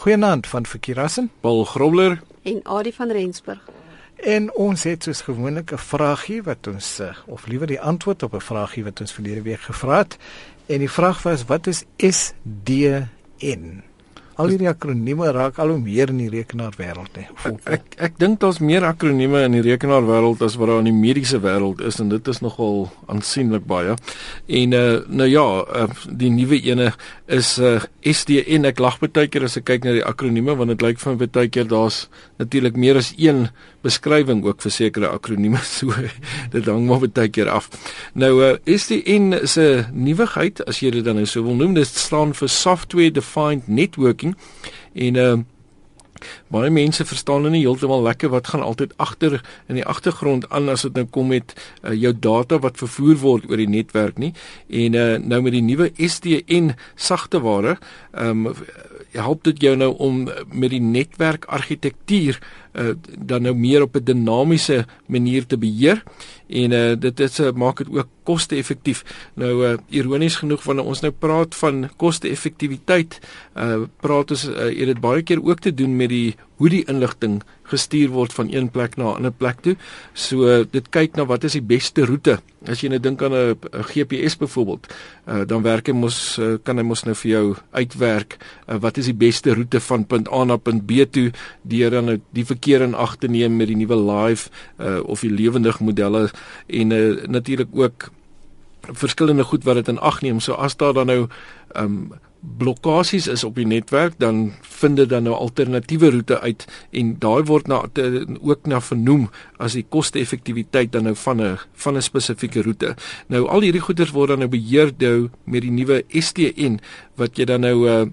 Goeienaand van Verkeerassen, Paul Grobler en Adie van Rensburg. En ons het soos gewoonlik 'n vraagie wat ons eh, of liewer die antwoord op 'n vraagie wat ons verlede week gevra het. En die vraag was wat is SDN? Al hierdie akronieme raak al hoe meer in die rekenaarwêreld hè. Ek ek, dink daar's meer akronieme in die rekenaarwêreld as wat daar in die mediese wêreld is en dit is nogal aansienlik baie. En uh nou ja, uh, die nuwe ene is uh SDN. Ek lag baie keer as ek kyk na die akronieme want dit lyk van baie keer daar's natuurlik meer as een beskrywing ook vir sekere akronieme so dit hang maar baie keer af. Nou uh SDN is 'n nuwigheid as jy dit dan nou so wil noem. Dit staan vir Software Defined Networking en uh Baie mense verstaan nou nie heeltemal lekker wat gaan altyd agter in die agtergrond aan as dit nou kom met uh, jou data wat vervoer word oor die netwerk nie. En uh, nou met die nuwe SDN sagteware, ehm um, help dit jou nou om met die netwerkargitektuur uh, dan nou meer op 'n dinamiese manier te beheer en uh, dit is uh, maak dit ook koste-effektief. Nou uh, ironies genoeg wanneer ons nou praat van koste-effektiwiteit, uh, praat ons uh, dit baie keer ook te doen met die hoe die inligting gestuur word van een plek na 'n ander plek toe. So uh, dit kyk na wat is die beste roete. As jy nou dink aan 'n GPS byvoorbeeld, uh, dan werk hy mos uh, kan hy mos nou vir jou uitwerk uh, wat is die beste roete van punt A na punt B toe deur dan nou die verkeer in ag te neem met die nuwe live uh, of die lewendig modelle en uh, natuurlik ook verskillende goed wat dit in ag neem. So as daar dan nou um blokkades is op die netwerk dan vind dit dan nou alternatiewe roete uit en daai word na te, ook na vernoem as die koste-effektiwiteit dan nou van 'n van 'n spesifieke roete. Nou al hierdie goeders word dan nou beheer nou met die nuwe STN wat jy dan nou uh,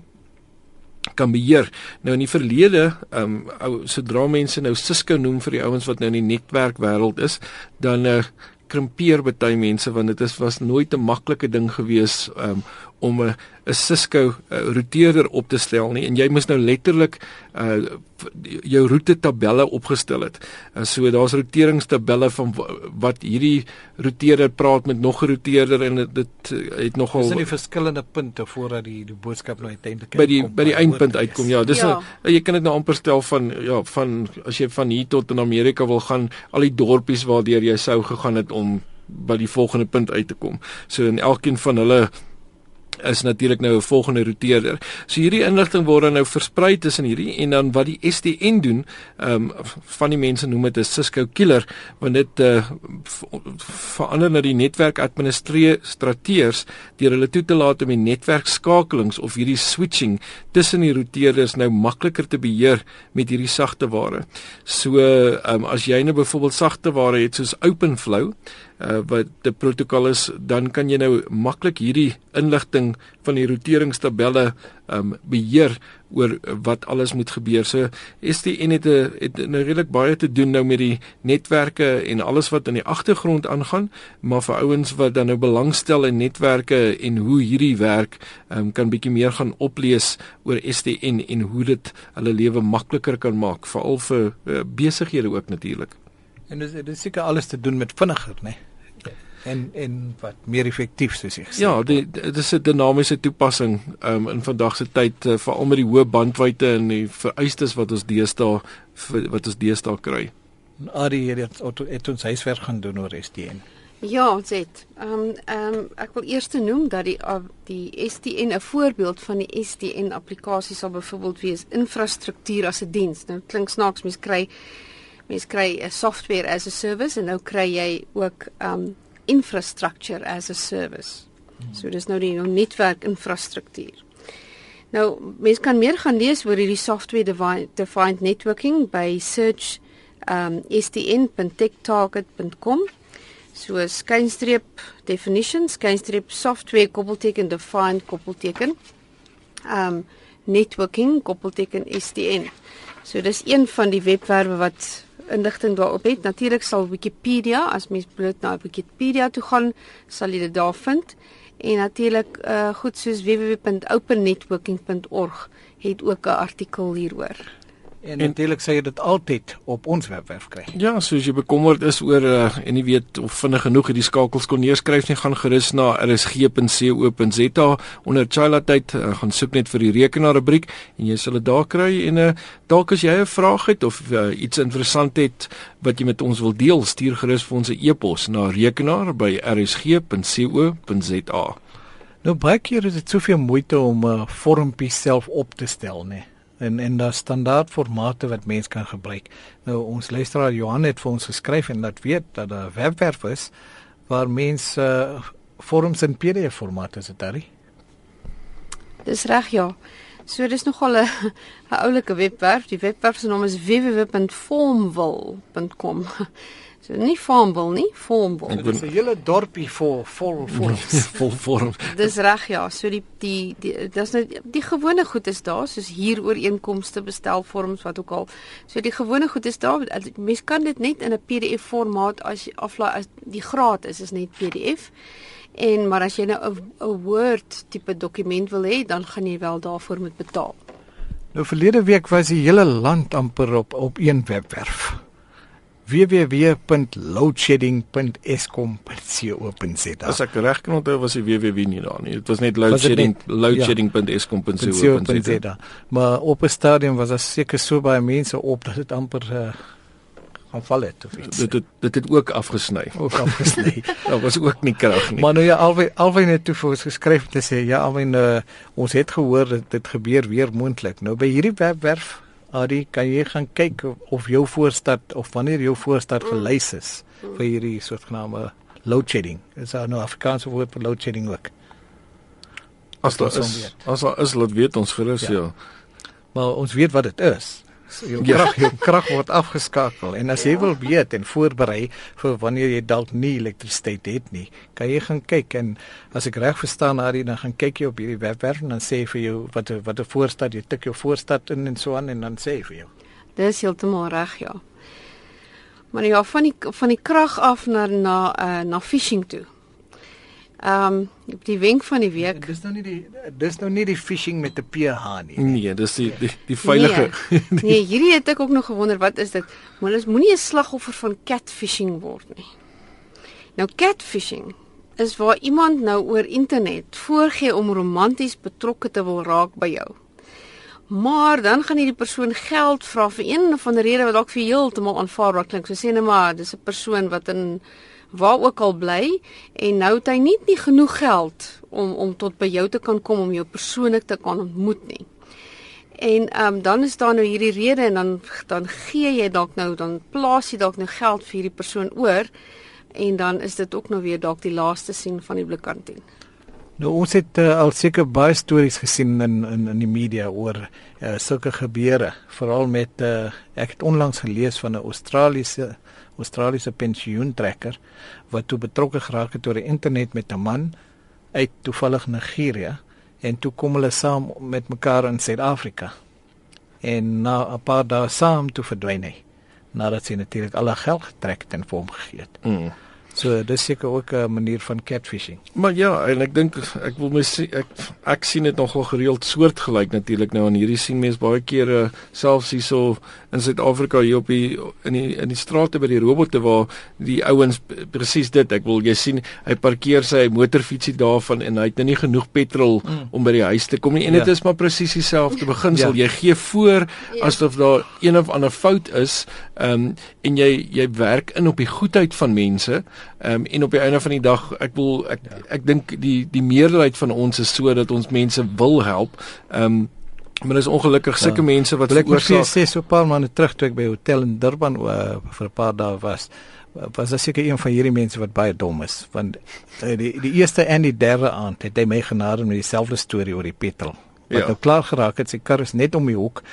kan beheer. Nou in die verlede, ehm um, sodra mense nou Cisco noem vir die ouens wat nou in die netwerkwêreld is, dan uh, krimpeer baie mense want dit is was nooit 'n maklike ding gewees um, om 'n 'n Cisco uh, routeerder op te stel nie en jy moet nou letterlik uh, jou roete tabelle opgestel het. Uh, so daar's routeringstabelle van wat hierdie routeerder praat met nog 'n routeerder en dit, dit het nogal Dis in die verskillende punte voordat die die boodskap nou uiteindelik by die by die eindpunt uitkom. Ja, dis ja. A, jy kan dit nou amper stel van ja, van as jy van hier tot in Amerika wil gaan, al die dorpies waardeur jy sou gegaan het om by die volgende punt uit te kom. So in elkeen van hulle is natuurlik nou 'n volgende roteerder. So hierdie inligting word dan nou versprei tussen hierdie en dan wat die SDN doen, ehm um, van die mense noem dit 'n Cisco killer want dit uh, verander na die netwerk administrateurs deur hulle toe te laat om die netwerkskakelings of hierdie switching tussen die roteerders nou makliker te beheer met hierdie sagte ware. So ehm um, as jy nou byvoorbeeld sagte ware het soos OpenFlow uh, wat die protokol is, dan kan jy nou maklik hierdie inligting van die roteringstabelle um beheer oor wat alles moet gebeur. So SDN het 'n het nou redelik baie te doen nou met die netwerke en alles wat in die agtergrond aangaan, maar vir ouens wat dan nou belangstel in netwerke en hoe hierdie werk, um kan bietjie meer gaan oplees oor SDN en hoe dit hulle lewe makliker kan maak, veral vir uh, besighede ook natuurlik. En dis dis seker alles te doen met vinniger, né? Nee? en en wat meer effektief soos jy gesê. Ja, dit is 'n dinamiese toepassing um, in vandag se tyd uh, veral met die hoë bandwydte en die vereistes wat ons deesdae wat ons deesdae kry. Adi het het ons huiswerk gaan doen oor SDN. Ja, ons het. Ehm um, ehm um, ek wil eers noem dat die uh, die SDN 'n voorbeeld van die SDN applikasie sal byvoorbeeld wees infrastruktuur as 'n diens. Nou klink snaaks mens kry mens kry 'n software as a service en nou kry jy ook um, infrastructure as a service. Hmm. So dis nou die nou netwerk infrastruktuur. Nou mense kan meer gaan lees oor hierdie software defined networking by search um stn.techtarget.com. So skynstreep definition, skynstreep software koppelteken defined koppelteken um networking koppelteken stn. So dis een van die webwerwe wat inligting daarop het. Natuurlik sal Wikipedia, as mens bloot na Wikipedia toe gaan, sal jy dit daar vind. En natuurlik uh goed soos www.opennetworking.org het ook 'n artikel hieroor. En, en natuurlik sê jy dit altyd op ons webwerf kry. Ja, soos jy bekommerd is oor uh, en jy weet of vinnig genoeg hierdie skakels kon neerskryf nie, gaan gerus na rsg.co.za onder Chila tyd uh, gaan soek net vir die rekenaar rubriek en jy sal dit daar kry en uh, dalk as jy 'n vraag het of uh, iets interessant het wat jy met ons wil deel, stuur gerus vir ons 'n e-pos na rekenaar by rsg.co.za. Nou baie keer is dit soveel moeite om 'n uh, vormpie self op te stel, né? Nee en en daar standaard formate wat mens kan gebruik. Nou ons luisteraar Johan het vir ons geskryf en dat weet dat daar webwerf is waar mense uh, forums in PDF formaat is dit daar. Dis reg ja. So dis nogal 'n 'n oulike webwerf. Die webwerf se naam is www.formwil.com. So nie Farmville nie, Farmville. Dit is 'n hele dorpie vol vol vol vol vorm. Dis reg ja, so die die die dis net die, gewone goed is daar, soos hier ooreenkomste bestelvorms wat ook al. So die gewone goed is daar. Mens kan dit net in 'n PDF formaat as jy aflaai as die gratis is net PDF. En maar as jy nou 'n Word tipe dokument wil hê, dan gaan jy wel daarvoor moet betaal. Nou verlede week was die hele land amper op op een webwerf www.loadshedding.eskom.co.za. As ek reg kan onthou was die www nie daar nie. Dit was net loadshedding loadshedding.eskom.co.za. Ja, maar op 'n stadium was daar seker so baie mense op dat dit amper uh, gaan val het of iets. Dit het dit het ook afgesny. Ook afgesny. daar was ook nie krag nie. Maar nou ja, alweer alweer net toe vir ons geskryf te sê ja, alweer uh, ons het gehoor dat dit gebeur weer moontlik. Nou by hierdie webwerf Adi, kan jy gaan kyk of jou voorstad of wanneer jou voorstad mm. gelys is vir hierdie soortgename load shedding. Is daar nou Afrikaanse woord vir load shedding ook? As dit is, as dit is, laat weet ons gerus ja. ja. Maar ons weet wat dit is. So jou krag jou krag word afgeskakel en as jy wil weet en voorberei vir wanneer jy dalk nie elektrisiteit het nie, kan jy gaan kyk en as ek reg verstaan Ari dan gaan kyk jy op hierdie webwerf en dan sê vir jou wat wat 'n voorstad jy tik jou voorstad in en so aan en dan sê vir jou. Dis heeltemal reg ja. Maar ja, van die van die krag af na na uh, na phishing toe. Ehm um, die wenk van die week. Dis nou nie die dis nou nie die phishing met 'n PH nie. Nee, dis die die, die veilige. Nee. nee, hierdie het ek ook nog gewonder wat is dit? Maar ons moenie 'n slagoffer van catfishing word nie. Nou catfishing is waar iemand nou oor internet voorgee om romanties betrokke te wil raak by jou. Maar dan gaan hierdie persoon geld vra vir een of ander rede wat dalk vir heeltemal aanvaarbaar klink. So sê net maar dis 'n persoon wat in waar ook al bly en nou het hy nie nie genoeg geld om om tot by jou te kan kom om jou persoonlik te kan ontmoet nie. En ehm um, dan is daar nou hierdie rede en dan dan gee jy dalk nou dan plaas jy dalk nou geld vir hierdie persoon oor en dan is dit ook nou weer dalk die laaste sien van die blikkantien. Nou ons het uh, al seker baie stories gesien in in in die media oor uh, sulke gebeure, veral met uh, ek het onlangs gelees van 'n Australiese Australiese pensioentrekker wat toe betrokke geraak het oor die internet met 'n man uit toevallig Nigerië en toe kom hulle saam met mekaar in Suid-Afrika. En na 'n paar dae saam toe verdwyn hy nadat sy natuurlik al haar geld getrek het en vir hom gegee het. Mm. So dis seker ook 'n manier van catfishing. Maar ja, en ek dink ek wil my sê ek ek sien dit nogal gereeld soortgelyk natuurlik nou aan hierdie sien mense baie kere selfs hierso in Suid-Afrika hier op die in die in die strate by die robotte waar die ouens presies dit ek wil jy sien hy parkeer sy motorfietsie daarvan en hy het nou nie genoeg petrol mm. om by die huis te kom nie en dit ja. is maar presies dieselfde beginsel ja. jy gee voor ja. asof daar een of ander fout is um, en jy jy werk in op die goedheid van mense Ehm um, en op die einde van die dag ek wil ek ja. ek dink die die meerderheid van ons is so dat ons mense wil help. Ehm um, maar dis ongelukkig sulke ja. mense wat veroorsaak. Ek sê so 'n paar maande terug toe ek by 'n hotel in Durban uh, vir 'n paar dae was was daar seker een van hierdie mense wat baie dom is want uh, die die eerste en die derde aand het hy my genade met dieselfde storie oor die petrol wat ja. nou klaar geraak het sy kar is net om die hoek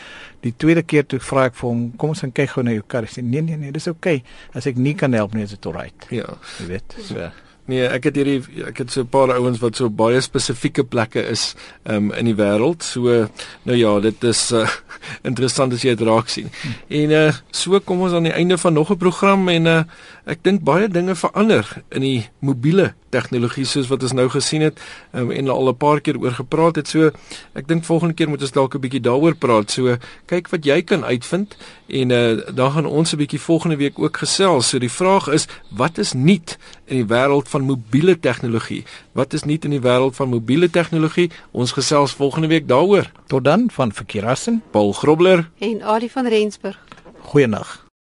Die tweede keer toe vra ek vir hom, kom ons gaan kyk gou na jou kar. Hy sê nee nee nee, dis oukei. Okay. As ek nie kan help nie, is dit alright. Ja. Jy weet. So. Nee, ek het hierdie ek het so 'n paar ouens wat so baie spesifieke plekke is um, in die wêreld. So nou ja, dit is uh, interessant as jy dit raak sien. En uh, so kom ons aan die einde van nog 'n program en uh, ek dink baie dinge verander in die mobiele tegnologie soos wat ons nou gesien het um, en al 'n paar keer oor gepraat het. So ek dink volgende keer moet ons dalk 'n bietjie daaroor praat. So kyk wat jy kan uitvind en uh, dan gaan ons 'n bietjie volgende week ook gesels. So die vraag is wat is nuut in die wêreld van mobiele tegnologie? Wat is nuut in die wêreld van mobiele tegnologie? Ons gesels volgende week daaroor. Tot dan van Verkeerassen, Paul Grobler En Adie van Rensburg. goeienaand.